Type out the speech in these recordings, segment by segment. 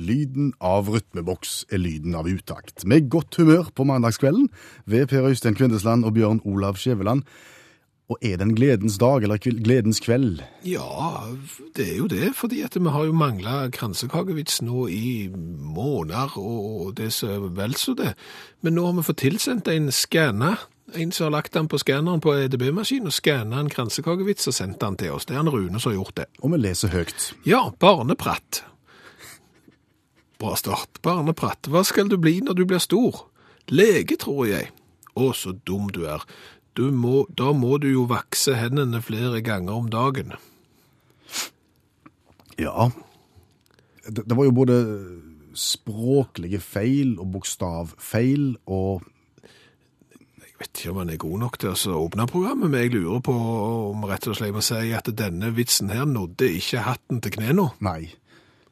Lyden av rytmeboks er lyden av utakt. Med godt humør på mandagskvelden ved Per Øystein Kvindesland og Bjørn Olav Skjæveland. Og er det en gledens dag, eller gledens kveld? Ja, det er jo det, fordi at vi har jo mangla kransekakevits nå i måneder, og det er så vel så det. Men nå har vi fått tilsendt en skanna, en som har lagt den på skanneren på EDB-maskin, og skanna en kransekakevits og sendt den til oss. Det er han Rune som har gjort det. Og vi leser høyt. Ja, barnepratt. Bra start. Barneprat. Hva skal du bli når du blir stor? Lege, tror jeg. Å, så dum du er. Du må, da må du jo vakse hendene flere ganger om dagen. Ja. Det, det var jo både språklige feil og bokstavfeil og Jeg vet ikke om han er god nok til å åpne programmet, men jeg lurer på om rett og slett må si at denne vitsen her nådde ikke hatten til knærne. Nei.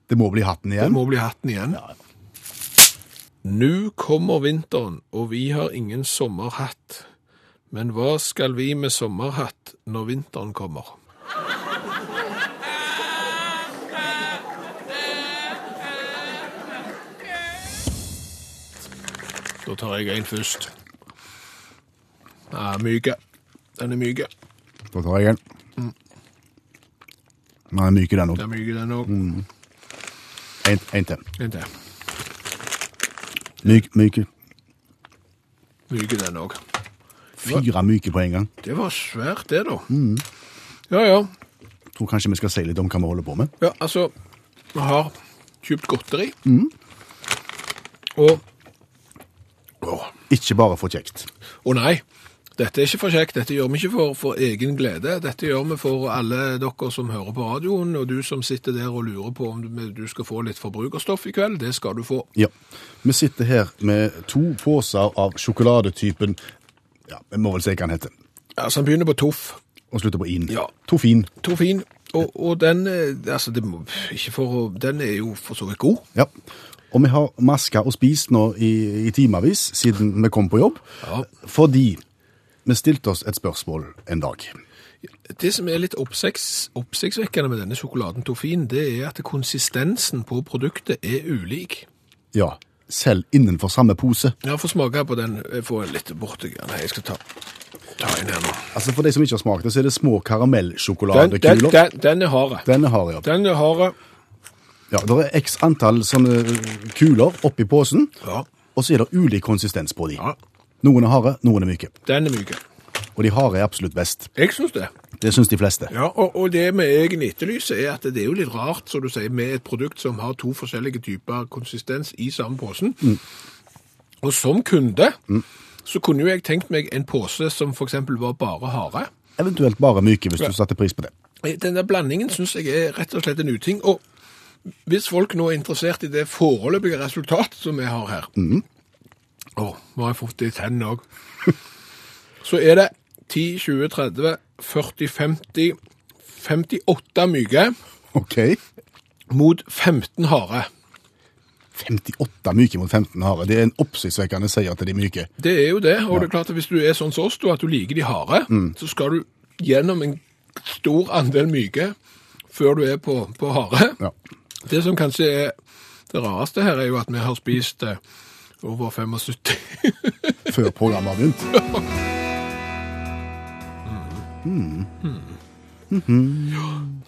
Det må bli hatten igjen? Det må bli hatten igjen. ja. Nå kommer vinteren, og vi har ingen sommerhatt. Men hva skal vi med sommerhatt når vinteren kommer? Da tar jeg en først. Ja, myke. Den er myke. Da tar jeg en. Den er myk den òg. Den er myke, den òg. En, en til. En til. Myk, myke. Myke, den òg. Fire myke på en gang. Det var svært, det, da. Ja, ja. Tror kanskje vi skal si litt om hva vi holder på med. Ja, altså, vi har kjøpt godteri. Og Å Ikke bare for kjekt. å nei, dette er ikke for kjekt. Dette gjør vi ikke for, for egen glede. Dette gjør vi for alle dere som hører på radioen, og du som sitter der og lurer på om du, skal få litt forbrukerstoff i kveld. Det skal du få. Ja. Vi sitter her med to poser av sjokoladetypen Ja, vi må vel si hva den heter. Altså, Den begynner på Toff. Og slutter på in. Ja. Toffin. Toffin. Og, og den eh, Altså, det for Den er jo for så vidt god. Ja. Og vi har maska og spist nå i, i timevis siden vi kom på jobb. Ja. Fordi vi stilte oss et spørsmål en dag. Det som er litt oppsikts, oppsiktsvekkende med denne sjokoladen Toffin, det er at konsistensen på produktet er ulik. Ja, selv innenfor samme pose. Ja, få smake på den. Jeg får litt borti den. Jeg skal ta, ta en her nå. Altså For de som ikke har smakt det, så er det små Den, den, karamellsjokoladekuler. den, den er hard. ja. har jeg. Den er hard. Ja, Det er x antall sånne kuler oppi posen, Ja. og så er det ulik konsistens på de. ja. Noen er harde, noen er myke. Den er myke. Og de harde er absolutt best. Jeg syns det. Det syns de fleste. Ja, og, og det vi egentlig etterlyser, er at det er jo litt rart, som du sier, med et produkt som har to forskjellige typer konsistens i samme posen. Og som kunde, så kunne jo jeg tenkt meg en pose som eksempel var bare hare. Eventuelt bare myke, hvis du satte pris på det. Den der blandingen synes jeg er rett og slett en uting. Og hvis folk nå er interessert i det foreløpige resultat som vi har her Å, nå har jeg fått det i tennene òg. Så er det 10, 20, 30, 40, 50, 58 myke OK. mot 15 harde. 58 myke mot 15 harde. Det er en oppsiktsvekkende seier til de myke. Det er jo det. Og det er klart at hvis du er sånn som oss, du, at du liker de harde, så skal du gjennom en stor andel myke før du er på, på harde. Ja. Det som kanskje er det rareste her, er jo at vi har spist eh, over 75. Før programmet har begynt.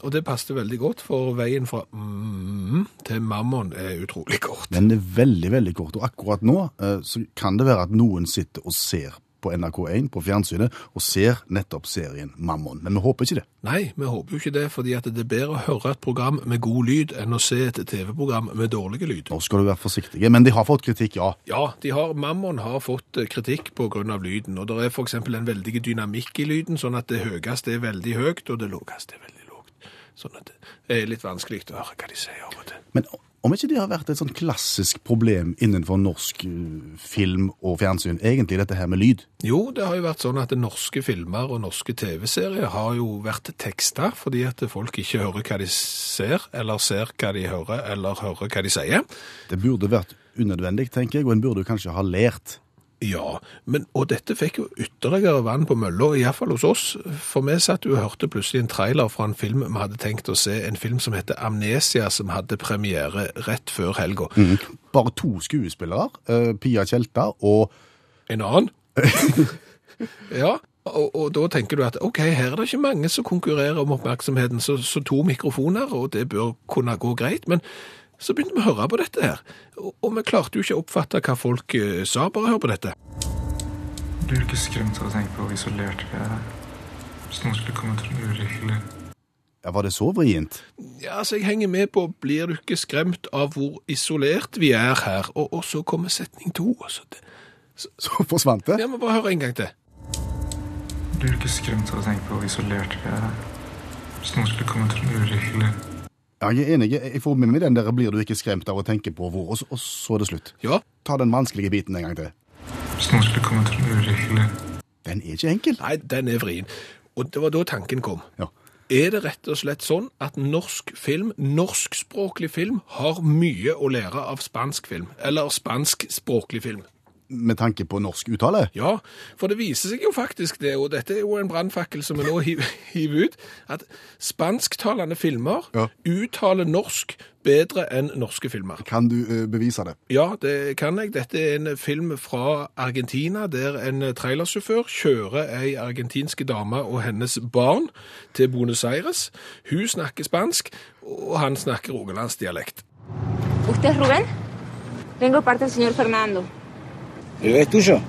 Og det passet veldig godt, for veien fra mm til mammon er utrolig kort. Den er veldig, veldig kort. Og akkurat nå eh, så kan det være at noen sitter og ser på NRK1 på fjernsynet og ser nettopp serien Mammon. Men vi håper ikke det. Nei, vi håper jo ikke det, fordi at det er bedre å høre et program med god lyd enn å se et TV-program med dårlig lyd. Nå skal du være forsiktig. Men de har fått kritikk, ja. Ja, de har, Mammon har fått eh, kritikk av lyden, og det er eksempel en veldig dynamikk i lyden, sånn at det høyeste er veldig høyt, og det lågeste er veldig lågt. Sånn at det er litt vanskelig å høre hva de sier av og til. Men om ikke det har vært et sånn klassisk problem innenfor norsk eh, film og fjernsyn, egentlig dette her med lyd? Jo, det har jo vært sånn at norske filmer og norske TV-serier har jo vært teksta fordi at folk ikke hører hva de ser, eller ser hva de hører, eller hører hva de sier. Det burde vært unødvendig, tenker jeg, og en burde jo kanskje ha lært Ja, men, og dette fikk jo ytterligere vann på mølla, iallfall hos oss. For vi satt jo og hørte plutselig en trailer fra en film vi hadde tenkt å se. En film som heter Amnesia, som hadde premiere rett før helga. Bare to skuespillere, Uh, Pia Tjelta og En annen? ja, og, og da tenker du at ok, her er det ikke mange som konkurrerer om oppmerksomheten, så, så to mikrofoner, og det bør kunne gå greit. Men så begynte vi å høre på dette her, og, og vi klarte jo ikke å oppfatte hva folk eh, sa. Bare hør på dette. Blir du ikke skremt av å tenke på hvor isolert vi er? Hvis noen skulle komme til en ulykkelig. ja, Var det så vrient? Ja, altså jeg henger med på blir du ikke skremt av hvor isolert vi er her, og, og så kommer setning to. Så, Det, Så forsvant det? Ja, må bare høre en gang til. Blir du ikke skremt av å tenke på hvor isolert vi er? Hvis noen skulle komme til en ulykkelig. Ja, jeg er enig. Jeg får med meg den der 'blir du ikke skremt av å tenke på hvor', og så, og så er det slutt. Ja, Ta den vanskelige biten en gang til. Hvis noen skulle komme til noe ulykkelig. Den er ikke enkel. nei, den er vrien. Og det var da tanken kom. Ja. Er det rett og slett sånn at norsk film, norskspråklig film, har mye å lære av spansk film? Eller spanskspråklig film? Med tanke på norsk uttale. Ja, for det viser seg jo faktisk det, og dette er jo en brannfakkel som vi nå hiver, ut, at spansktalende filmer Ja. uttaler norsk bedre enn norske filmer. Kan du eh, bevise det? Ja, det kan jeg. Dette er en film fra Argentina, der en trailersjåfør kjører ei argentinske dame og hennes barn til Buenos Aires. Hun snakker spansk, og han snakker rogalandsdialekt. ¿Usted es Rubén? Vengo parte del señor Fernando. ¿Es ikke.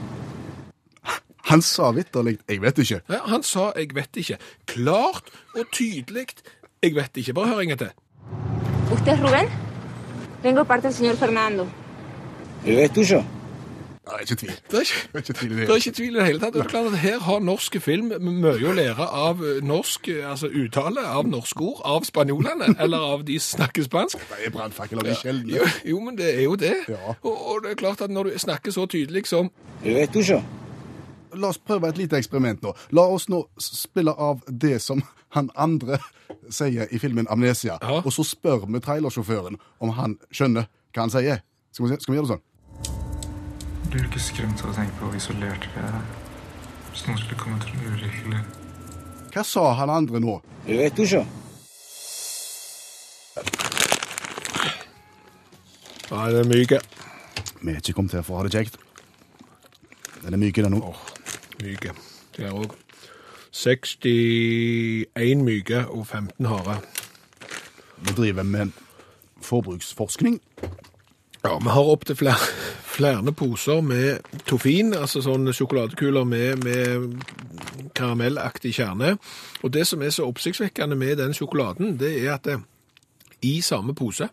Han sa vitterlig 'jeg vet ikke'. Ja, han sa 'jeg vet ikke'. Klart og tydelig 'jeg vet ikke'. Bare hør en gang til. ¿Usted Ruben? De parte del señor Fernando. Jeg vet Ja, ikke. Det er ikke, Det er ikke tvil i det er ikke tvil i det hele tatt. Det er klart at Her har norske film mye å lære av eh, norsk eh, altså uttale, av norske ord, av spanjolene, eller av de som snakker spansk. Det er brannfakler de sjeldne. Jo, jo, men det er jo det. Ja. Og, og det er klart at når du snakker så tydelig som. La oss prøve et lite eksperiment nå. La oss nå spille av det som han andre sier i filmen Amnesia, Ja. og så spør vi trailersjåføren om han skjønner hva han sier. Skal vi, skal vi gjøre det sånn? Blir ikke skremt av å tenke på hvor isolert vi er? Hvis noen skulle komme til noe ulykkelig. Hva sa han andre nå? Jeg vet ikke. Nei, den er myke. Vi er ikke kommet her for å ha det kjekt. Den er myk, den nå. Myke. Det er òg 61 myke og 15 harde. Vi driver med forbruksforskning. Ja, vi har opptil flere, flere poser med toffin, altså sånne sjokoladekuler med, med karamellaktig kjerne. Og det som er så oppsiktsvekkende med den sjokoladen, det er at det, i samme pose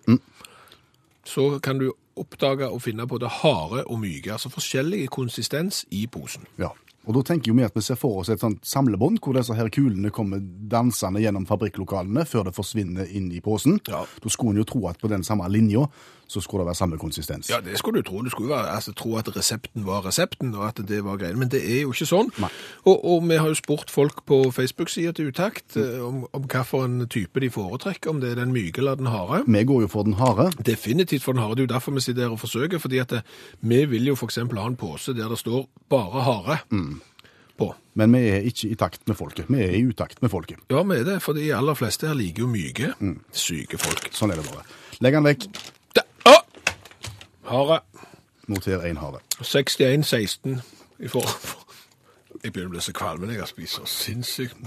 så kan du oppdage og finne både harde og myke, altså forskjellige konsistens i posen. Ja. Og da tenker jo vi at vi ser for oss et sånt samlebånd, hvor disse her kulene kommer dansende gjennom fabrikklokalene før det forsvinner inn i posen. Ja. Da skulle en jo tro at på den samme linja, så skulle det være samme konsistens. Ja, det skulle du tro. Du skulle være, altså, tro at resepten var resepten, og at det var greien. Men det er jo ikke sånn. Og, og vi har jo spurt folk på Facebook-sida til Utakt mm. om, om hvilken type de foretrekker, om det er den myke eller den harde. Vi går jo for den harde. Definitivt for den harde. Det er jo derfor vi sitter her og forsøker, fordi at det, vi vil jo eksempel ha en pose der det står bare hare på. Men vi er ikke i takt med folket. Vi er i utakt med folket. Ja, vi er det, for de aller fleste her liker jo myke. Syke folk. Sånn er det bare. Legg den vekk. Hare. Noter en hare. 61-16 i forhold. Jeg begynner å bli så kvalm når jeg så sinnssykt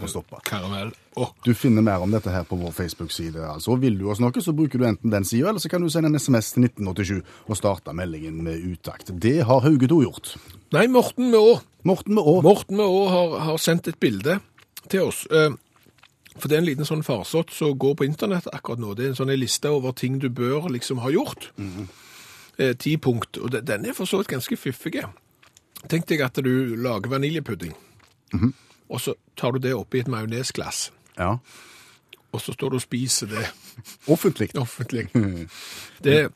karamell. Oh. Du finner mer om dette her på vår Facebook-side. altså. Vil du oss noe, så bruker du enten den sida, eller så kan du sende en SMS til 1987 og starte meldingen med utakt. Det har Hauge To gjort. Nei, Morten med Å. Morten med Å. Morten med Å har, har sendt et bilde til oss. Eh, For det er en liten sånn farsott som går på internett akkurat nå. Det er en sånn liste over ting du bør liksom ha gjort. Eh, Ti punkt. Og de- den er for så vidt ganske fiffig. Tenk deg at du lager vaniljepudding, og så tar du det oppi et majonesglass, Ja. og så står du og spiser det Offentlig. offentlig. Det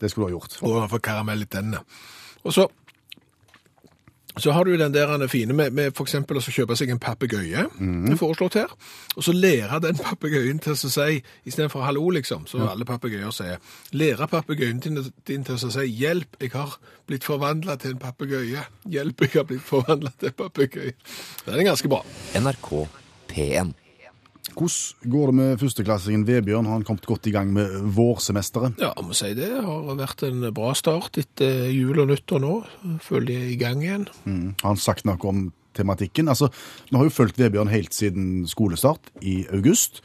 Det skulle du ha gjort. og få karamell i tennene. Og så Så har du den der den fine med, med eksempel å kjøpe seg en papegøye, det er foreslått her, og så lære den papegøyen til å si, i stedet for hallo liksom, så alle papegøyer sier, lære papegøyen din, din til å si, hjelp, jeg har blitt forvandlet til en papegøye, hjelp, jeg har blitt forvandlet til en papegøye. Den er ganske bra. NRK P1. Hvordan går det med førsteklassingen Vebjørn? Har han kommet godt i gang med vårsemesteret? Ja, jeg må si det har vært en bra start etter jul og nyttår nå. Føler de er i gang igjen. Mm. Har han sagt noe om tematikken? Altså, Vi har jo fulgt Vebjørn helt siden skolestart i august,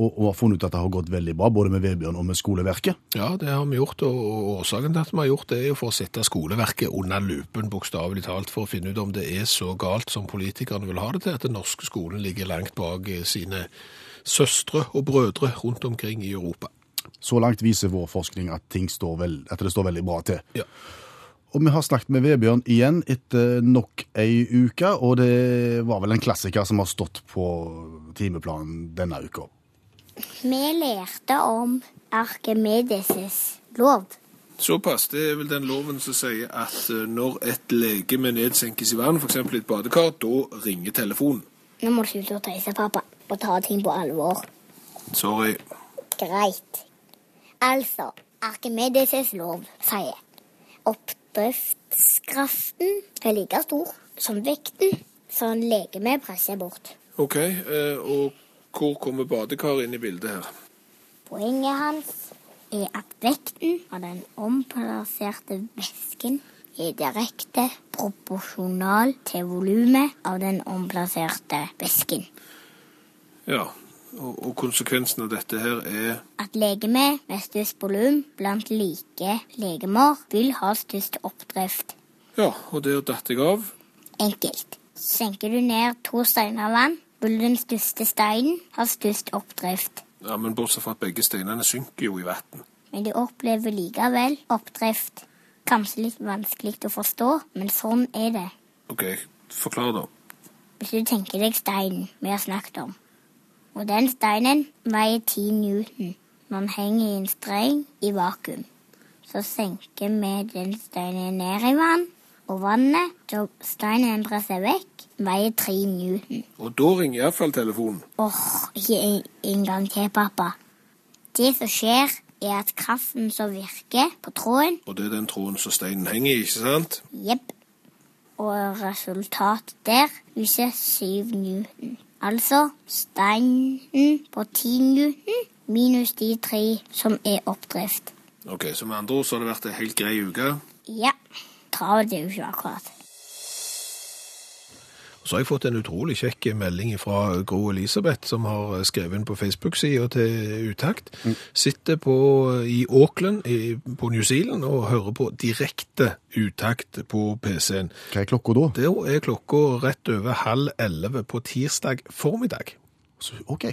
og, og har funnet ut at det har gått veldig bra, både med Vebjørn og med skoleverket. Ja, det har vi gjort, og årsaken til at vi har gjort det er jo for å sette skoleverket under lupen, bokstavelig talt, for å finne ut om det er så galt som politikerne vil ha det til, at den norske skolen ligger langt bak eh, sine søstre og brødre rundt omkring i Europa. Så langt viser vår forskning at, ting står vel, at det står veldig bra til. Ja. Og vi har snakket med Vebjørn igjen etter nok ei uke, og det var vel en klassiker som har stått på timeplanen denne uka. Vi lærte om Arkimedes' lov. Såpass. Det er vel den loven som sier at eh, når et legeme nedsenkes i vann, f.eks. i et badekar, da ringer telefonen. Nå må du slutte å tøyse, pappa, og ta ting på alvor. Sorry. Greit. Altså, Arkimedes' lov sier oppdriftskraften er like stor som vekten som legemet presser bort. OK, eh, og hvor kommer badekaret inn i bildet her? Poenget hans er at vekten av den omplasserte væsken er direkte proporsjonal til volumet av den omplasserte væsken. Ja, og, og konsekvensen av dette her er At legeme med størst volum blant like legemer vil ha størst oppdrift. Ja, og der datt jeg av. Enkelt. Senker du ned to steiner vann, vil den største steinen ha størst oppdrift. Ja, Men bortsett fra at begge steinene synker jo i vann. Men de opplever likevel oppdrift. Kanskje litt vanskelig å forstå, men sånn er det. OK, forklar, da. Hvis du tenker deg steinen vi har snakket om. Og den steinen veier 10 newton når den henger i en streng i vakuum. Så senker vi den steinen ned i vann, og vannet, da steinen endrer seg vekk, veier tre newton. Og da ringer iallfall telefonen. Åh, ikke en, en gang til, pappa. Det som skjer, er at kraften som virker på tråden, Og det er den tråden som steinen henger i, ikke sant? Jepp. Og resultatet der viser 7 newton. Altså steinen på 10 newton minus de tre som er oppdrift. OK, så med andre ord så har det vært ei helt grei uke. Ja, travelt er jo ikke akkurat. Så har jeg fått en utrolig kjekk melding fra Gro Elisabeth, som har skrevet inn på Facebook-sida til Utakt. Sitter på, i Auckland i, på New Zealand og hører på direkte Utakt på PC-en. Hva er klokka da? Da er klokka rett over halv elleve på tirsdag formiddag. Så, OK.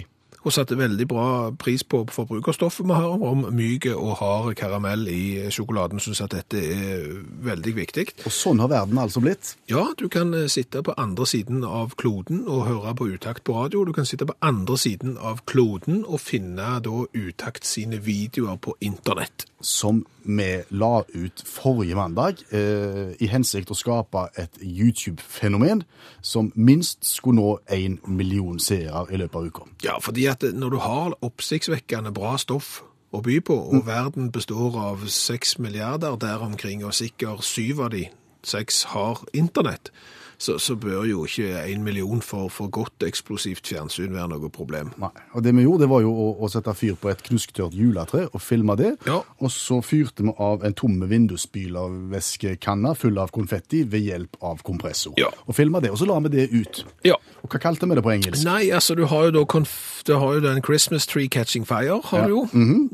Hun satte veldig bra pris på forbrukerstoffet vi har om myk og hard karamell i sjokoladen. Syns at dette er veldig viktig. Og sånn har verden altså blitt. Ja, du kan eh, sitte på andre siden av kloden og høre på Utakt på radio. Du kan sitte på andre siden av kloden og finne da Utakt sine videoer på internett. Som vi la ut forrige mandag, eh, i hensikt å skape et YouTube-fenomen som minst skulle nå én million seere i løpet av uka. Ja, fordi at når du har oppsiktsvekkende bra stoff å by på, og verden består av seks milliarder der omkring, og sikkert syv av de seks har internett, så, så bør jo ikke en million for, for godt eksplosivt fjernsyn være noe problem. Nei. Og det vi gjorde, det var jo å, å sette fyr på et knusktørt juletre og filme det. Ja. Og så fyrte vi av en tomme vindusspylervæskekanne full av konfetti ved hjelp av kompressor. Ja. Og filma det, og så la vi det ut. Ja. Og hva kalte vi det på engelsk? Nei, altså du har jo da konf du har jo den Christmas tree catching fire, har du jo.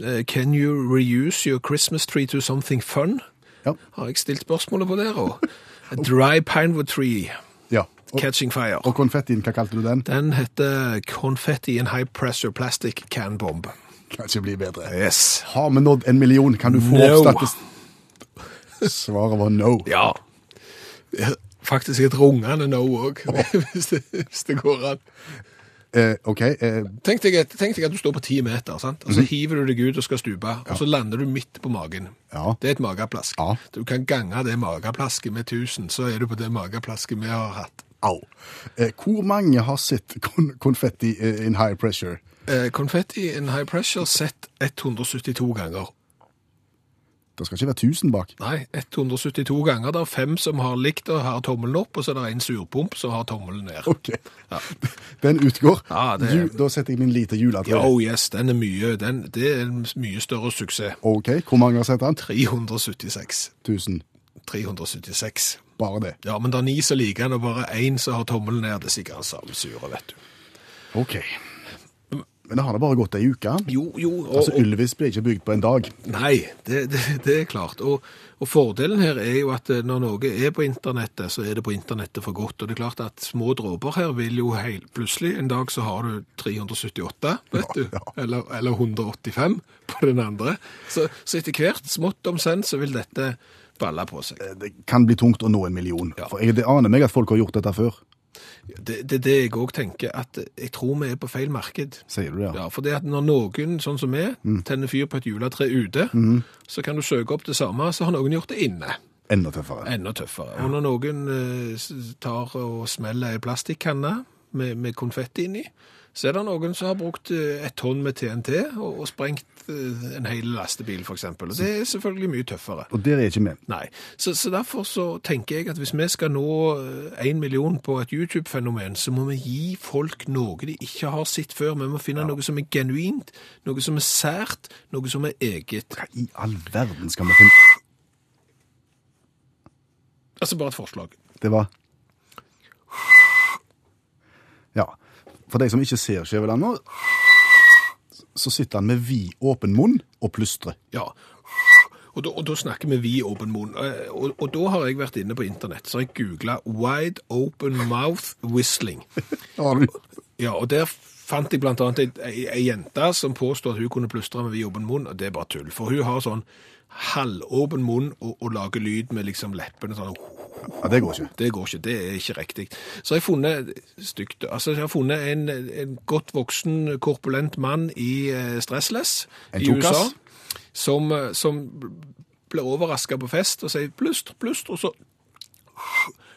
Eh, Can you reuse your Christmas tree to something fun? Ja. Har jeg stilt spørsmålet på der, og A dry pinewood tree ja. Og, catching fire. og konfettien, hva kalte du den? Den heter Confetti in High Pressure Plastic Can Bomb. Kan ikke bli bedre. Yes. Har vi nådd en million? Kan du få No. opp. Svaret var no. Ja. Faktisk et rungende no òg, hvis, hvis det går an. Eh, OK. Eh, Tenk deg, at- tenk deg at du står på ti meter, sant? og så hiver du deg ut og skal stupe, og så lander du midt på magen. Ja. Det er et mageplask. Ja. Du kan gange det mageplasket med 1000, så er du på det mageplasket vi har hatt. au. Eh, hvor mange har sett kon konfetti eh, in high pressure? Eh, konfetti in high pressure sett 172 ganger. Det skal ikke være 1000 bak. Nei, 172 ganger. Det er fem som har likt og har tommelen opp, og så er det en surpomp som har tommelen ned. OK. Ja. Den utgår. Ja, det- Ju, da setter jeg min lite juletre. Oh yes, den er mye, den, det er en mye større suksess. OK. Hvor mange har sett den? 376. 1000. 376. Bare det. Ja, men det er ni som liker den, og bare én som har tommelen ned. Det er sikkert den samme sure, vet du. OK. Men det har da bare gått ei uke. Jo, jo, og, Altså, Ylvis ble ikke bygd på en dag. Nei, det, det, det er klart. Og, og fordelen her er jo at eh, når noe er på internettet, så er det på internettet for godt. Og det er klart at små dråper her vil jo heil, plutselig en dag så har du 378, vet du, Ja, Eller, eller 185 på den andre. Så, så etter hvert, smått om senn, så vil dette balle på seg. Det kan bli tungt å nå en million. Ja. For jeg, det aner meg at folk har gjort dette før. Det er det, det jeg òg tenker, at jeg tror vi er på feil marked. Sier du det? Ja, for det at når noen, sånn som vi, Mm. tenner fyr på et juletre ute, så kan du søke opp det samme, så har noen gjort det inne. Enda tøffere. Enda tøffere. Og når noen eh, tar og smeller ei plastikkanne med, med konfetti inni, så er det noen som har brukt eh, et tonn med TNT og, og sprengt eh, en hel lastebil, eksempel. Og det er selvfølgelig mye tøffere. Og der er ikke vi. Nei, så, så derfor så tenker jeg at hvis vi skal nå én million på et YouTube-fenomen, så må vi gi folk noe de ikke har sett før. Vi må finne noe som er genuint, noe som er sært, noe som er eget. Hva i all verden skal vi finne Altså bare et forslag. Det var Ja. For de som ikke ser Skjæveland nå, så sitter han med vid åpen munn og plystrer. Ja. Og da, og da snakker vi vid åpen munn. Eh, Og, og da har jeg vært inne på internett, så har jeg googla 'wide open mouth whistling'. Har du? Ja, og der fant jeg blant annet ei, ei, ei jente som påstod at hun kunne plystre med vid åpen munn, og det er bare tull. For hun har sånn halvåpen munn og, og lager lyd med liksom leppene sånn Ja, det går ikke. det går ikke, det er ikke riktig. Så jeg har funnet stygt, altså jeg har funnet en, en godt voksen, korpulent mann i eh, stressless En i? USA, som, eh, som ble overrasket på fest og sier plust, plust, og så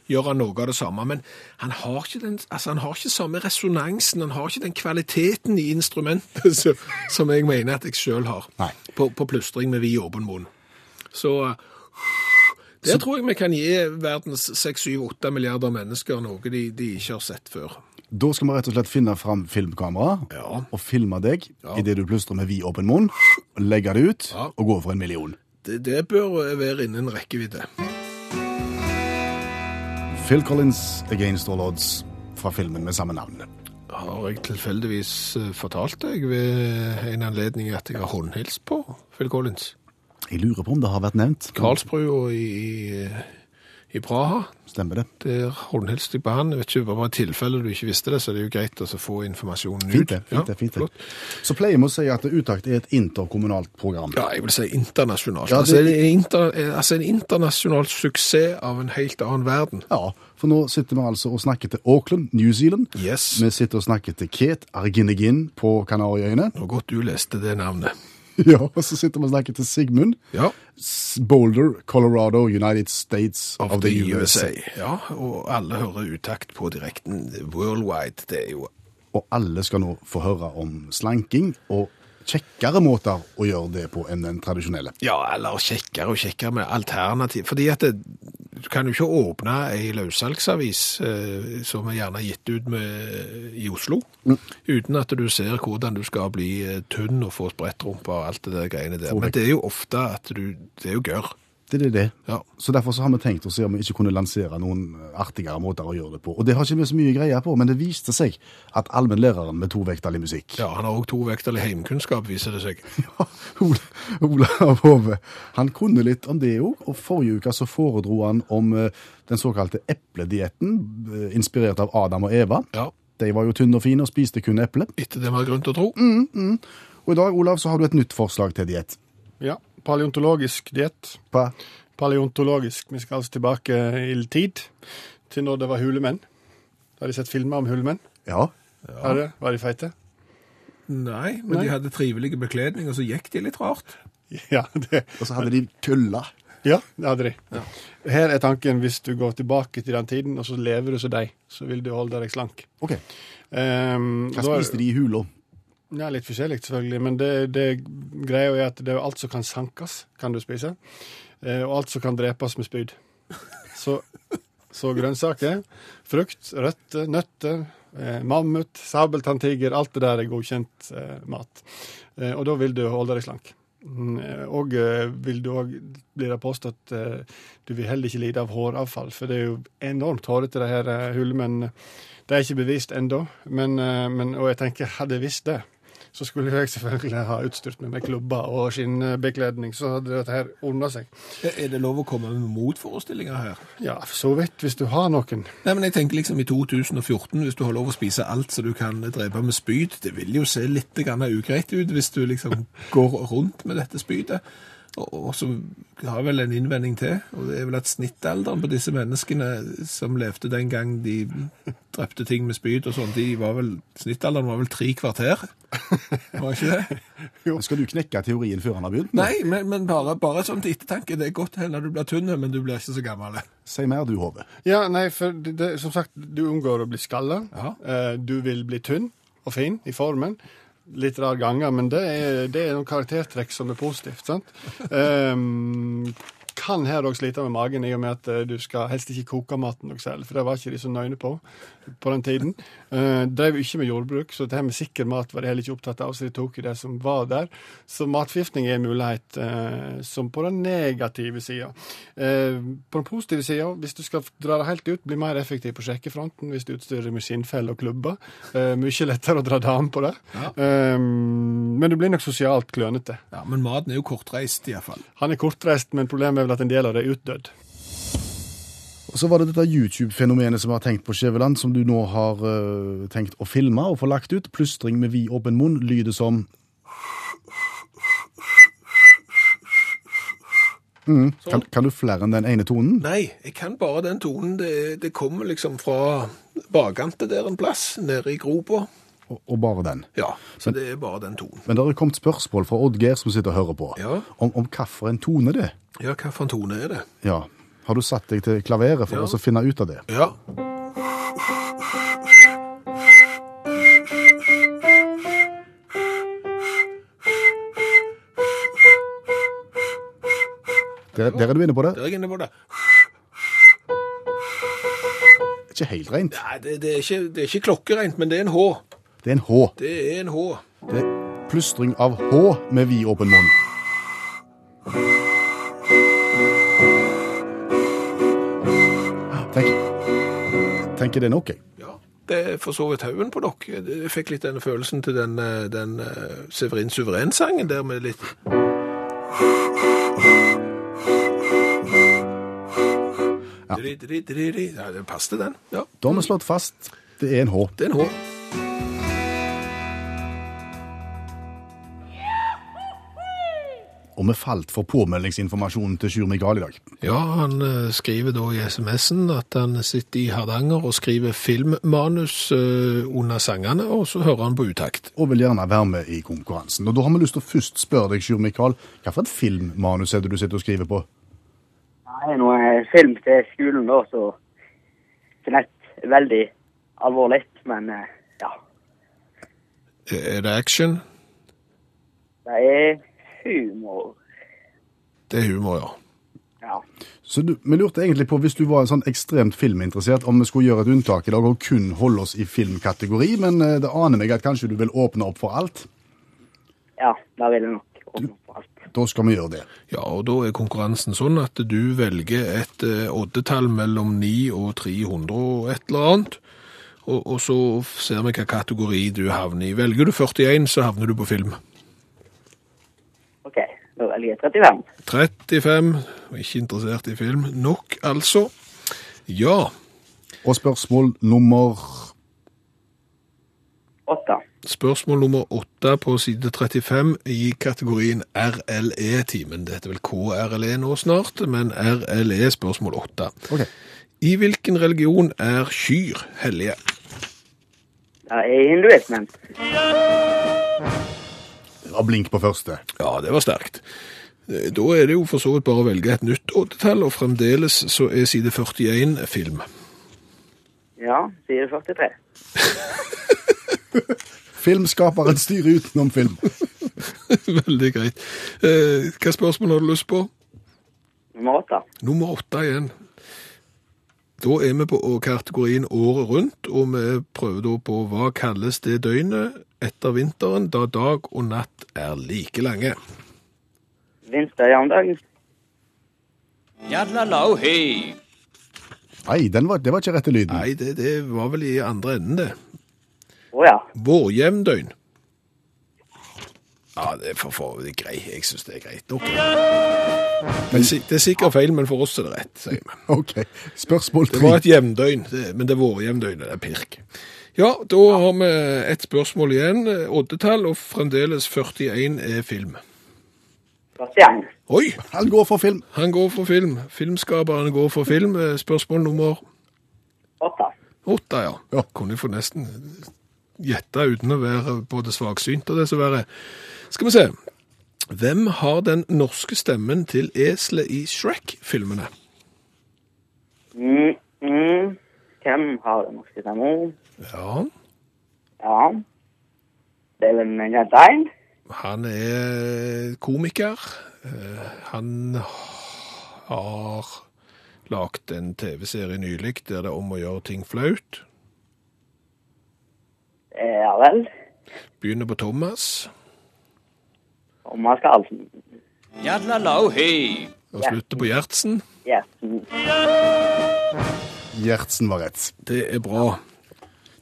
gjør han noe av det samme. Men han har ikke den, altså han har ikke samme resonansen, han har ikke den kvaliteten i instrumentet som, som jeg mener at jeg selv har på, på plystring med vid åpen munn. Så eh, der tror jeg vi kan gi verdens 6-7-8 milliarder mennesker noe de, de ikke har sett før. Da skal vi rett og slett finne fram filmkamera Ja. og filme deg Ja. idet du plystrer med vid åpen munn, legge det ut Ja. og gå for en million. Det, det bør være innen rekkevidde. Phil Collins, 'Against All Odds', fra filmen med samme navn. Har jeg tilfeldigvis eh, fortalt deg ved en anledning at jeg har håndhilst på Phil Collins? Jeg lurer på om det har vært nevnt. Karlsbrua i, i, Praha. Stemmer det? Der håndhilste jeg på han. Jeg vet ikke, bare i tilfelle du ikke visste det, så det er jo greit å få informasjonen ut. Fint det. fint det, fint det. flott. Så pleier vi å si at Utakt er et interkommunalt program. Ja, jeg vil si internasjonalt. Ja, det- altså, det er inter, altså en internasjonal suksess av en helt annen verden. Ja, for nå sitter vi altså og snakker til Auckland, New Zealand. Yes. Vi sitter og snakker til Kate Arginegin på Kanariøyene. Og godt du leste det navnet. Ja, og så sitter vi og snakker til Sigmund. Ja. Boulder, Colorado, United States of, Of the, the USA. USA. Ja, og alle hører utakt på direkten worldwide. Det er jo Og alle skal nå få høre om slanking og kjekkere måter å gjøre det på enn den tradisjonelle. Ja, eller kjekkere og kjekkere med alternativ. Fordi at det, du kan jo ikke åpne ei løssalgsavis eh, som er gjerne gitt ut med, i Oslo, uten at du ser hvordan du skal bli eh, tynn og få sprettrumpe og alt det der greiene der. Men det er jo ofte at du Det er jo gørr. Det er det. Ja. Så derfor så har vi tenkt å se om vi ikke kunne lansere noen artigere måter å gjøre det på. Og det har ikke vi så mye greie på, men det viste seg at allmennlæreren med tovektig musikk ja, han har òg tovektelig heimkunnskap, viser det seg. Ja, Olav Hove, han kunne litt om det òg, og forrige uke så foredro han om eh, den såkalte epledietten, eh, inspirert av Adam og Eva. Ja, De var jo tynne og fine og spiste kun eple. etter det vi har grunn til å tro. Mm, mm. Og i dag, Olav, så har du et nytt forslag til diett. Ja, paleontologisk diett. Hva? Paleontologisk. Vi skal altså tilbake i tid, til når det var hulemenn. Har de sett filmer om hulemenn. Ja. Har det? Var de feite? Nei, men Nei. de hadde trivelige bekledning, og så gikk de litt rart. Ja, det, Og så hadde de kølla. ja, det hadde de. Her er tanken hvis du går tilbake til den tiden, og så lever du som deg, så vil du holde deg slank. Ok, Um, Hva spiste de i hula? Ja, litt forskjellig selvfølgelig, men det, det greia er at det er alt som kan sankes, kan du spise. Eh, og alt som kan drepes med spyd. Så, så grønnsaker, frukt, røtter, nøtter, eh, mammut, sabeltanntiger, alt det der er godkjent eh, mat. Og da vil du holde deg slank. Mm, Og vil du òg, blir det påstått, du vil heller ikke lide av håravfall, for det er jo enormt hårete, det her men det er ikke bevist ennå. Og jeg tenker, hadde jeg visst det, så skulle jeg selvfølgelig ha utstyrt meg med klubber og skinnbekledning, så hadde dette her ordna seg. Er det lov å komme med motforestillinger her? Ja, for så vidt, hvis du har noen. Nei, men jeg tenker liksom i 2014, hvis du har lov å spise alt så du kan drepe med spyd, det vil jo se litt ugreit ut hvis du liksom går rundt med dette spydet. Og, så har jeg vel en innvending til, og det er vel at snittalderen på disse menneskene som levde den gang de drepte ting med spyd og sånn, de var vel, snittalderen var vel tre kvarter? Var ikke det? Skal du knekke teorien før han har begynt? nå? Nei, men, men bare, bare sånn til ettertanke. Det er godt hende du blir tynn, men du blir ikke så gammel. Si mer du, Hove. Ja, nei, for det, det, som sagt, du unngår å bli skalla. Ja. Eh, du vil bli tynn og fin i formen. Litt rar ganger, men det er, det er noen karaktertrekk som er positivt. sant? Um, kan her òg slite med magen i og med at eh, du skal helst ikke koke maten noe særlig, for det var ikke de så nøyne på på den tiden. Uh, drev ikke med jordbruk, så det her med sikker mat var de heller ikke opptatt av, så de tok i det som var der. Så matforgiftning er en mulighet eh, som på den negative sida. Eh, på den positive sida, hvis du skal dra det helt ut, bli mer effektiv på sjekkefronten hvis du utstyrer med skinnfell og klubber. Mye lettere å dra damen på det. Ja. Men du blir nok sosialt klønete. Ja, Men maten er jo kortreist, iallfall. Han er kortreist, men problemet er vel at en del av det er utdødd. Og så var det dette YouTube-fenomenet som vi har tenkt på, Skjæveland, som du nå har uh, tenkt å filme og få lagt ut. Plystring med vid åpen munn lyder som mm. kan, kan du flere enn den ene tonen? Nei, jeg kan bare den tonen. Det, det kommer liksom fra bakkantet der en plass, nede i gropa. Og, og bare den. Ja, så det er bare den tonen. Men det har kommet spørsmål fra Odd Geir som sitter og hører på, Ja. om, om hvilken tone det er. Ja, hva for en tone er det? Ja. Har du satt deg til klaveret for Ja. å finne ut av det? Ja. Der, der er du inne på det. Der er jeg inne på det. Ikke helt rent. Nei, det, det, er ikke, det er ikke klokkereint, men det er en H. Det er en H. Det er en H. Det er plystring av H med vidåpen munn. Tenker det er nok, jeg. Ja. Det for så vidt haugen på dere. Jeg fikk litt denne følelsen til den, eh, den eh, Severin Suveren-sangen der med litt. Ja, det passet den. Ja, Da har vi slått fast det er en H. det er en H. Og vi falt for påmeldingsinformasjonen til Sjur Mikael i dag. Ja, han eh, skriver da i SMS-en at han sitter i Hardanger og skriver filmmanus eh, under sangene, og så hører han på utakt. Og vil gjerne være med i konkurransen. Og da har vi lyst til å først spørre deg, Sjur Mikael, hva for et filmmanus er det du sitter og skriver på? Det er noe film til skolen da, så ikke nett veldig alvorlig, men eh, ja. Er det action? Det er humor. Det er humor, ja. Ja. Så du, Vi lurte egentlig på, hvis du var sånn ekstremt filminteressert, om vi skulle gjøre et unntak i dag og kun holde oss i filmkategori, men eh, det aner meg at kanskje du vil åpne opp for alt. Ja, da vil jeg nok åpne opp for alt. Da skal vi gjøre det. Ja, og da er konkurransen sånn at du velger et eh, oddetall mellom 9 og 300 og et eller annet. Og, og så ser vi hva kategori du havner i. Velger du 41, så havner du på film. Velger jeg 35. 35, og ikke interessert i film. Nok, altså. Ja, Og spørsmål nummer 8. spørsmål nummer 8 på side 35 i kategorien RLE-timen. Det heter vel KRLE nå snart, men RLE spørsmål 8. Ok. I hvilken religion er kyr hellige? ja, er hinduismen. Var blink på første. Ja, det var sterkt. Eh, Da er det jo for så vidt bare å velge et nytt oddetall, og fremdeles så er side 41 film. Ja, side 43. Filmskaperen styrer utenom film. Veldig greit. Eh, Hva spørsmål har du lyst på? Nummer åtte. Nummer åtte igjen. Da er vi på kategorien året rundt, og vi prøver da på hva kalles det døgnet etter vinteren, da dag og natt er like lange. Vinter jevndagen. Nei, den var, det var ikke rette lyden. Nei, det, det var vel i andre enden, det. Å ja. Vårjevndøgn. Ja, det er for, for det er greit. Jeg syns det er greit nok. Men det er sikkert feil, men for oss er det rett, sier vi. Ok, spørsmål Det var et jevndøgn, men det er vårjevndøgn, det er pirk. Ja, da har vi et spørsmål igjen. Oddetall, og fremdeles 41 er film. Bastian. Oi! Han går for film. Han går for film. Filmskaperen går for film. Eh, Spørsmål nummer Åtte. åtte, ja. Ja. Kunne jeg få nesten gjette uten å være både svaksynt og det som verre. Skal vi se. Hvem har den norske stemmen til eselet i Shrek-filmene? Mm, mm. Hvem har den norske stemmen? Ja, Ja. Det er vel en kaptein? han er komiker. Eh, Han har lagt en TV-serie nylig der det er om å gjøre ting flaut. Ja vel. Begynner på Thomas Og man skal altså og slutter på Gjertsen. Ja. mm. Gjertsen var rett. Det er bra.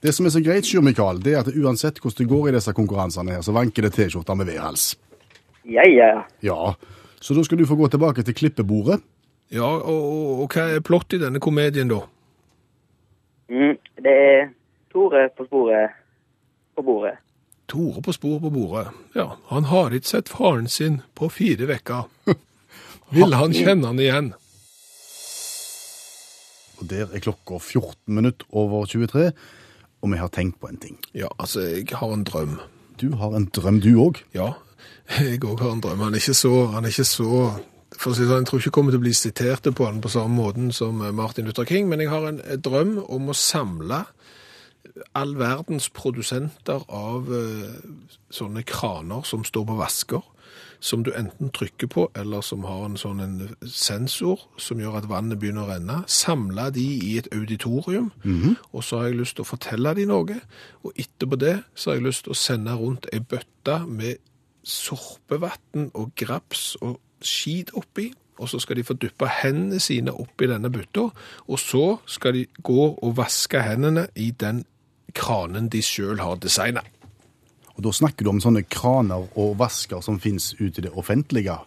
Det som er så greit, Sjur Mikael, det er at uansett hvordan det går i disse konkurransene her, så vanker det T-skjorter med V-hals. Ja, ja. Ja, så da skal du få gå tilbake til klippebordet. Ja, og, og, og hva er plott i denne komedien da? Mm. Det er Tore på sporet på bordet. Tore på sporet på bordet. Ja, han har ikke sett faren sin på fire vekker. Vil han kjenne han igjen? Og der er klokka 14 minutter over 23, og vi har tenkt på en ting. Ja, altså, jeg har en drøm. Du har en drøm, du òg. Ja, jeg òg har en drøm. Han er ikke så, han er ikke så for å si sånn, Jeg tror ikke jeg kommer til å bli sitert på han på samme måten som Martin Luther King, men jeg har en en drøm om å samle all verdens produsenter av eh, sånne kraner som står på vasker, som du enten trykker på, eller som har en sånn en sensor som gjør at vannet begynner å renne. Samle de i et auditorium, og så har jeg lyst til å fortelle de noe. Og etterpå det så har jeg lyst til å sende rundt ei bøtte med sorpevann og graps og skit oppi. Og så skal de få dyppe hendene sine oppi denne bøtta, og så skal de gå og vaske hendene i den kranen de sjøl har designa. Og da snakker du om sånne kraner og vasker som fins ute i det offentlige.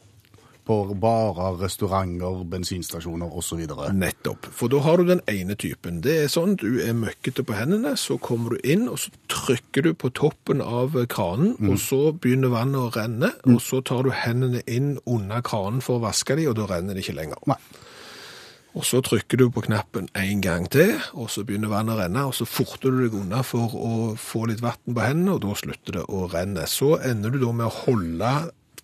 På barer, restauranter, bensinstasjoner osv. Nettopp. For da har du den ene typen. Det er sånn du er møkkete på hendene, så kommer du inn, og så trykker du på toppen av kranen, og så begynner vannet å renne, og så tar du hendene inn under kranen for å vaske dem, og da renner det ikke lenger. Nei. Og så trykker du på knappen en gang til, og så begynner vannet å renne, og så forter du deg unna for å få litt vann på hendene, og da slutter det å renne. Så ender du da med å holde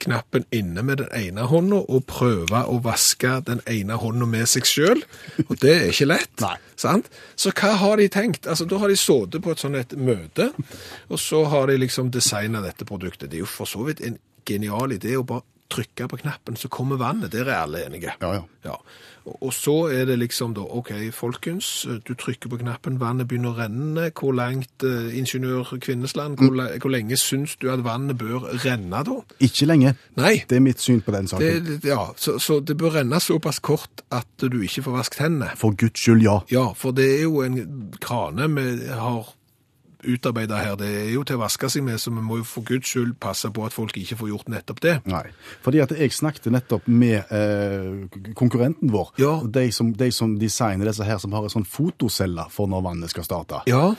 knappen inne med den ene hånda og prøve å vaske den ene hånda med seg sjøl. Og det er ikke lett. Nei. Sant? Så hva har de tenkt? Altså, Da har de sittet på et sånt et møte, og så har de liksom designa dette produktet. Det er jo for så vidt en genial idé å bare trykke på knappen, så kommer vannet. Der er alle enige. Ja, ja. Ja, og, så er det liksom da, ok, folkens, du trykker på knappen, vannet begynner å renne. Hvor langt, eh, ingeniør Kvinnesland, hvor, le- hvor lenge syns du at vannet bør renne da? Ikke lenge. Nei, Det er mitt syn på den saken. det, ja, så, så det bør renne såpass kort at du ikke får vasket hendene. For guds skyld, ja. Ja, for det er jo en krane vi har utarbeidet her. Det er jo til å vaske seg med, så vi må jo for guds skyld passe på at folk ikke får gjort nettopp det. Nei. Fordi at jeg snakket nettopp med eh, konkurrenten vår. Ja. De som, de som designer disse her, som har en sånn fotocelle for når vannet skal starte. Ja,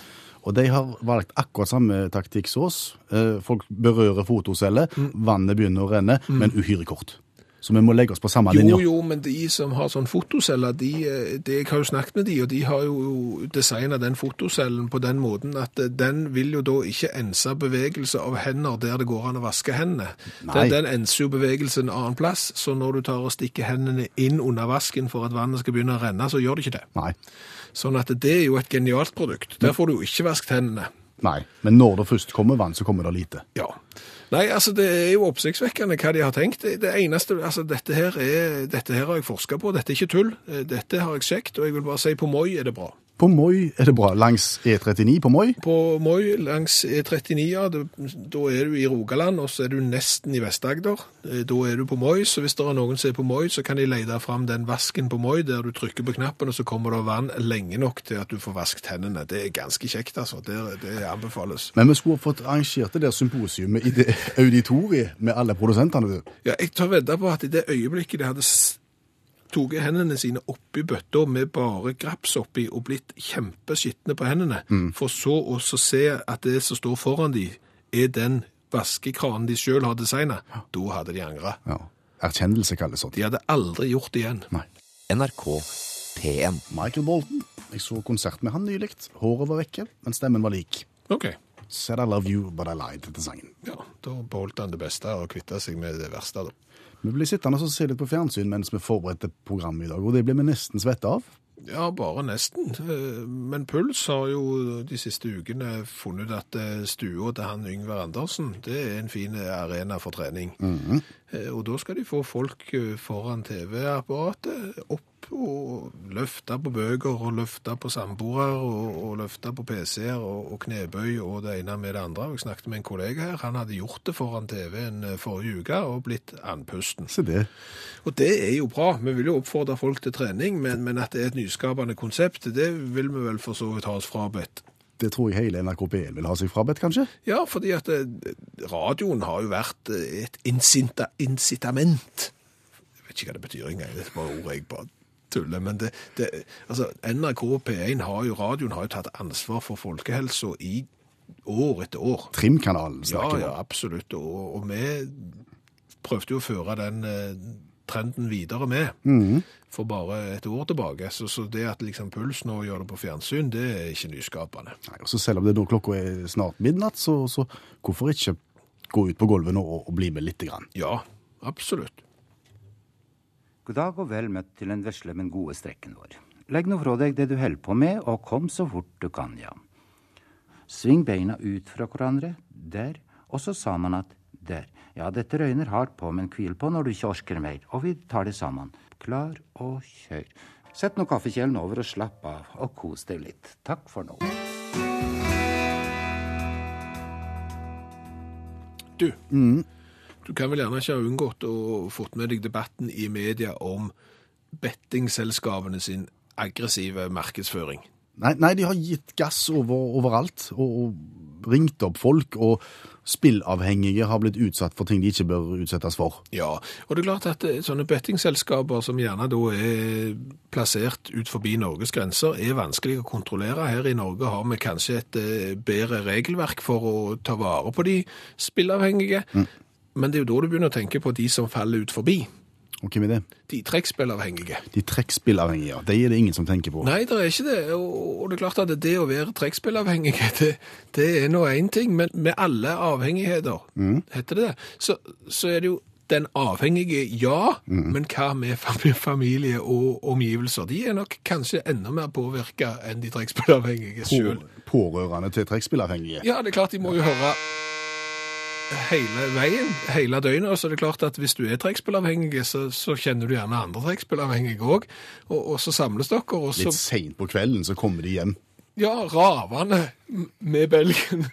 Og de har valgt akkurat samme taktikk som oss. Eh, folk berører fotocelle, vannet begynner å renne, men uhyre kort. Så vi må legge oss på samme Jo, linje. jo, men de som har sånn fotoceller, de, de, det, jeg har jo snakket med de, og de har jo designet den fotocellen på den måten at eh, den vil jo da ikke ense bevegelse av hender der det går an å vaske hendene. Den, den enser jo bevegelse en annen plass, så når du tar og stikker hendene inn under vasken for at vannet skal begynne å renne, så gjør det ikke det. Nei. Sånn at det er jo et genialt produkt. Der får du jo ikke vasket hendene. Nei. Men når det først kommer vann, så kommer det lite. Ja. Nei, altså det er jo oppsiktsvekkende hva de har tenkt. Det, eneste, altså dette her, er, dette her har jeg forsket på, dette er ikke tull. Eh, Dette har jeg sjekket, og jeg vil bare si på Moi er det bra. På Moi er det bra. Langs E39 på Moi. På Moi langs E39, ja, da er du i Rogaland, og så er du nesten i Vest-Agder. Eh, Da er du på Moi, så hvis det er noen som er på Moi, så kan de lete fram den vasken på Moi, der du trykker på knappen, og så kommer det vann lenge nok til at du får vasket hendene. Det er ganske kjekt, altså. Det, det anbefales. Men vi skulle fått arrangert det der symposiumet i det auditoriet med alle produsentene. du. Ja, jeg tar vedde på at i det øyeblikket de hadde tatt hendene sine oppi bøtta med bare graps oppi og blitt kjempeskitne på hendene, for så å se at det som står foran de, er den vaskekranen de sjøl har designa, da hadde de angra. Ja. Erkjennelse kalles sånt. De hadde aldri gjort det igjen. Nei. NRK P1. Michael Bolton. Jeg så konsert med han nylig. Håret var vekke, men stemmen var lik. OK. Said I love you, but I lied til sangen. Ja, da beholdt han det beste og kvitta seg med det verste, da. Vi blir sittende og se litt på fjernsyn mens vi forberedte programmet i dag, og det blir vi nesten svette av. Ja, bare nesten. Eh, Men Puls har jo de siste ukene funnet ut at eh, stua til han Yngvar Andersen, det er en fin arena for trening. Eh, Og da skal de få folk eh, foran TV-apparatet opp og løfte på bøker og løfte på samboere og, og løfte på PC-er og, og knebøy og det ene med det andre. Jeg snakket med en kollega her, han hadde gjort det foran TV-en eh, forrige uke og blitt andpusten. Se det. Og det er jo bra. Vi vil jo oppfordre folk til trening, men, men at det er et nyskapende konsept, det vil vi vel for så vidt ha oss frabedt. Det tror jeg hele NRK P1 vil ha seg frabedt, kanskje? Ja, fordi at eh, radioen har jo vært eh, et incitament. Jeg vet ikke hva det betyr engang, det er bare ordet jeg bare tuller. Men det, det, altså, NRK P1 har jo, radioen har jo tatt ansvar for folkehelsa i år etter år. Trimkanalen snakker vi ja, om. absolutt. Og, og vi prøvde jo å føre den eh, trenden videre med for bare et år tilbake. Så, så det at liksom Puls nå gjør det på fjernsyn, det er ikke nyskapende. Nei, og så selv om det nå klokka er snart midnatt, så, så hvorfor ikke gå ut på gulvet nå og, og bli med lite grann? Ja, absolutt. God dag og vel møtt til den vesle, men gode strekken vår. Legg nå fra deg det du holder på med, og kom så fort du kan, ja. Sving beina ut fra hverandre, der, og så sa man at der. Ja, dette røyner hardt på, men hvil på når du ikke orker mer, og vi tar det sammen. Klar og kjør. Sett nå kaffekjelen over og slapp av, og kos deg litt. Takk for nå. Du, du kan vel gjerne ikke ha unngått å fått med deg debatten i media om bettingselskapene sin aggressive markedsføring. Nei, nei, de har gitt gass over, overalt og, og ringt opp folk, og spillavhengige har blitt utsatt for ting de ikke bør utsettes for. Ja, og det er klart at eh, sånne bettingselskaper som gjerne da er plassert ut forbi Norges grenser, er vanskelig å kontrollere. Her i Norge har vi kanskje et eh, bedre regelverk for å ta vare på de spillavhengige, men det er jo da du begynner å tenke på de som faller ut forbi. Og hvem er det? De trekkspillavhengige. De trekkspillavhengige, ja. De er det ingen som tenker på. Nei, det er ikke det. Og det er klart at det å være trekkspillavhengig, det, det er nå én ting. Men med alle avhengigheter, heter det det, så, så er det jo den avhengige, ja, men hva med familie og omgivelser? De er nok kanskje enda mer påvirka enn de trekkspillavhengige sjøl. På, pårørende til trekkspillavhengige. Ja, det er klart de må jo høre hele veien, hele døgnet. Og så er det klart at hvis du er trekkspillavhengig, så, så kjenner du gjerne andre trekkspillavhengige òg. Og, og så samles dere, og så Litt seint på kvelden så kommer de hjem. Ja, ravende med belgen.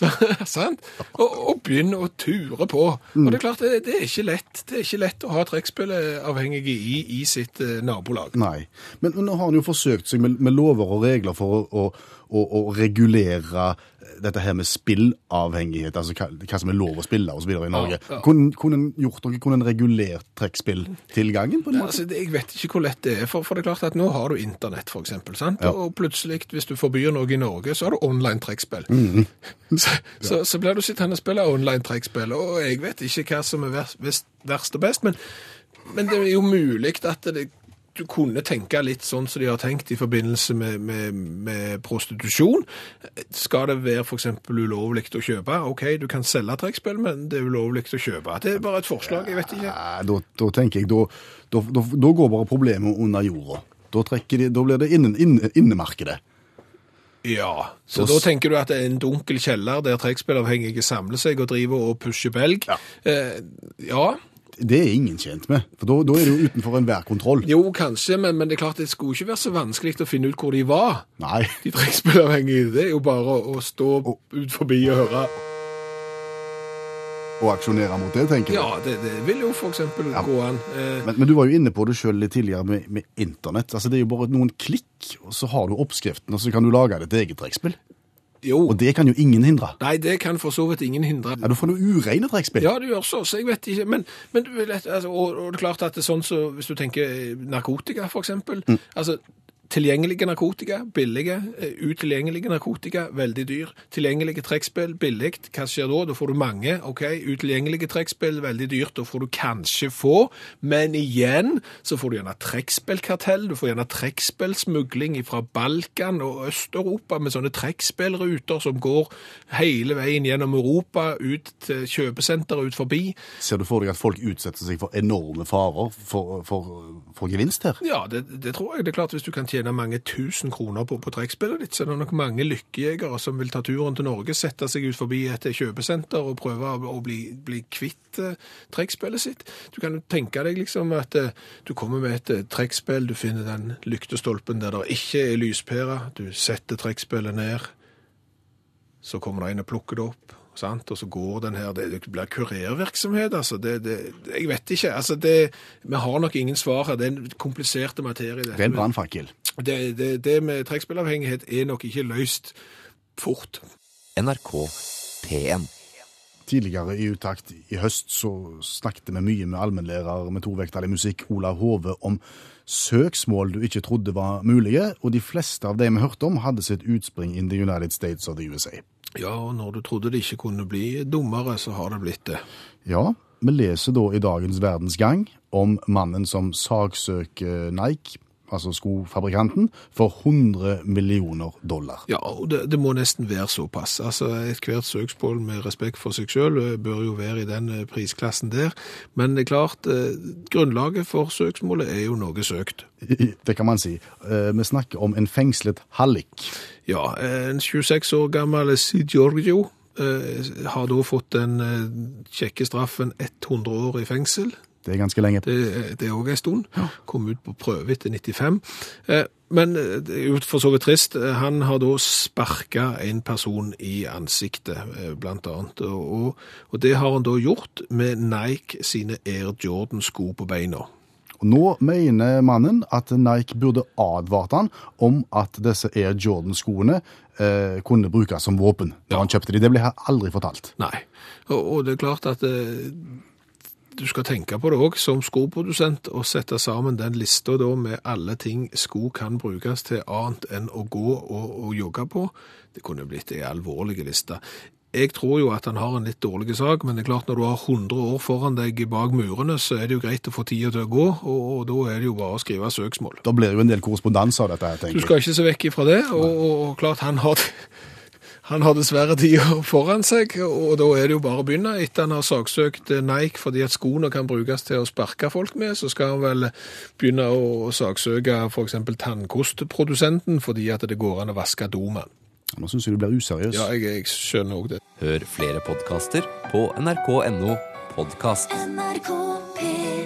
Sant? Og, og begynne å ture på. Og det er klart, det, det er ikke lett Det er ikke lett å ha trekkspillavhengige i, i sitt eh, nabolag. Nei. Men, men nå har han jo forsøkt seg med, med lover og regler for å, å, å, å regulere dette her med spillavhengighet, altså hva, hva som er lov å spille og så i Norge. ja. Kunne, kunne en gjort noe, kunne en regulert trekkspilltilgangen på en Ja, altså, jeg vet ikke hvor lett det er, for, for det er klart at nå har du internett, for sant? Ja. Og plutselig, hvis du forbyr noe i Norge, så har du online trekkspill. Mhm. så, så, så blir du sittende og spille online trekkspill, og jeg vet ikke hva som er verst, verst og best, men, men det er jo mulig at det, du kunne tenke litt sånn som de har tenkt i forbindelse med, med, med prostitusjon. Skal det være eksempel ulovlig å kjøpe? Ok, du kan selge trekkspill, men det er ulovlig å kjøpe. Det er bare et forslag, jeg vet ikke. Nei, Da, da tenker jeg, da, da, da, går bare problemet under jorda. Da, de, da blir det innen, innen, innemarkedet. Ja, så Da da tenker du at det er en dunkel kjeller der trekkspillavhengige samler seg og driver og pusher belg. Ja. Eh, ja, Det er ingen tjent med, for da, da er det jo utenfor enhver kontroll. jo kanskje, men, men det er klart det skulle ikke være så vanskelig å finne ut hvor de var. Nei. De trekkspillavhengige, det er jo bare å, å stå ut forbi og høre. Å aksjonere mot det, tenker du? Ja, det, det vil jo eksempel Ja. gå an. Eh, Men, men du var jo inne på det sjøl litt tidligere med, med internett. Altså, det er jo bare noen klikk, og så har du oppskriften, og så kan du lage ditt eget trekkspill. Jo, Og det kan jo ingen hindre. nei, det kan for så vidt ingen hindre. Ja, Du får noe ureine trekkspill. Ja, du gjør så, så jeg vet ikke. Men, men altså, og, og det er klart at det er sånn så, hvis du tenker eh, narkotika, for eksempel. Altså, tilgjengelige narkotika, billige. eh, Utilgjengelige narkotika, veldig dyr. Tilgjengelige trekkspill, billig. Hva skjer da? Da får du mange. ok, Utilgjengelige trekkspill, veldig dyrt. Da får du kanskje få. Men igjen så får du gjerne trekkspillkartell. Du får gjerne trekkspillsmugling fra Balkan og Øst-Europa med sånne trekkspillruter som går hele veien gjennom Europa, ut til kjøpesenter ut forbi. Ser du for deg at folk utsetter seg for enorme farer for, for, for gevinst her? Ja, det, det tror jeg. Det er klart Hvis du kan tjene mange tusen kroner på, på trekkspillet ditt, så det er nok mange lykkejegere som vil ta turen til Norge, sette seg ut forbi et kjøpesenter og prøve å, bli, bli kvitt eh, trekkspillet sitt. Du kan jo tenke deg liksom at eh, du kommer med et eh, trekkspill, du finner den lyktestolpen der det ikke er lyspære, du setter trekkspillet ned, så kommer det en og plukker det opp. Sant? Og så går den her, det, blir kurervirksomhet, altså. Det, det, jeg vet ikke. altså det, Vi har nok ingen svar her. Det er en kompliserte materie. dette. Det er en brannfakkel. Det, det, det med trekkspillavhengighet er nok ikke løst fort. NRK P1. Tidligere i Utakt i høst så snakket vi mye med allmennlærer med tovektig musikk Olav Hove om søksmål du ikke trodde var mulige, og de fleste av dem vi hørte om, hadde sitt utspring in the United States of the USA. Ja, og når du trodde det ikke kunne bli dummere, så har det blitt det. Ja, vi leser da i dagens Verdensgang om mannen som saksøker Nike, altså skofabrikanten, for 100 millioner dollar. Ja, og det, det må nesten være såpass. Altså, Ethvert søksmål med respekt for seg sjøl bør jo være i den eh, prisklassen der. Men det er klart, eh, grunnlaget for søksmålet er jo noe søkt. Det kan man si. Eh, Vi snakker om en fengslet hallik. Ja, en 26 år gammel Si Giorgio eh, har da fått den eh, kjekke straffen 100 år i fengsel. Det er ganske lenge. Det, er òg en stund. Kom ut på prøve etter 95. Eh, Men eh, det er jo for så vidt trist. Eh, Han har da sparka en person i ansiktet, blant annet. Og, og det har han da gjort med Nike sine Air Jordan-sko på beina. Og Nå mener mannen at Nike burde advart han om at disse Air Jordan-skoene eh, kunne brukes som våpen da han kjøpte de. Det ble her aldri fortalt. Nei. Og, og det er klart at eh, du skal tenke på det òg som skoprodusent, og sette sammen den lista da med alle ting sko kan brukes til annet enn å gå og, og jogge på. Det kunne blitt ei alvorlig liste. Jeg tror jo at han har en litt dårlig sak, men det er klart når du har 100 år foran deg bak murene, så er det jo greit å få tida til å gå, og, og da er det jo bare å skrive søksmål. Da blir det jo en del korrespondanse av dette, her, Du skal ikke se vekk ifra det, og, og, og klart han har, han har dessverre tida foran seg, og da er det jo bare å begynne. Etter han har saksøkt eh, Nike fordi at skoene kan brukes til å sparke folk med, så skal han vel begynne å saksøke f.eks. tannkostprodusenten fordi at det går an å vaske domen. Nå syns jeg du blir useriøs. Ja, jeg, jeg skjønner òg det. Hør flere podkaster på nrk.no podkast. NRK P1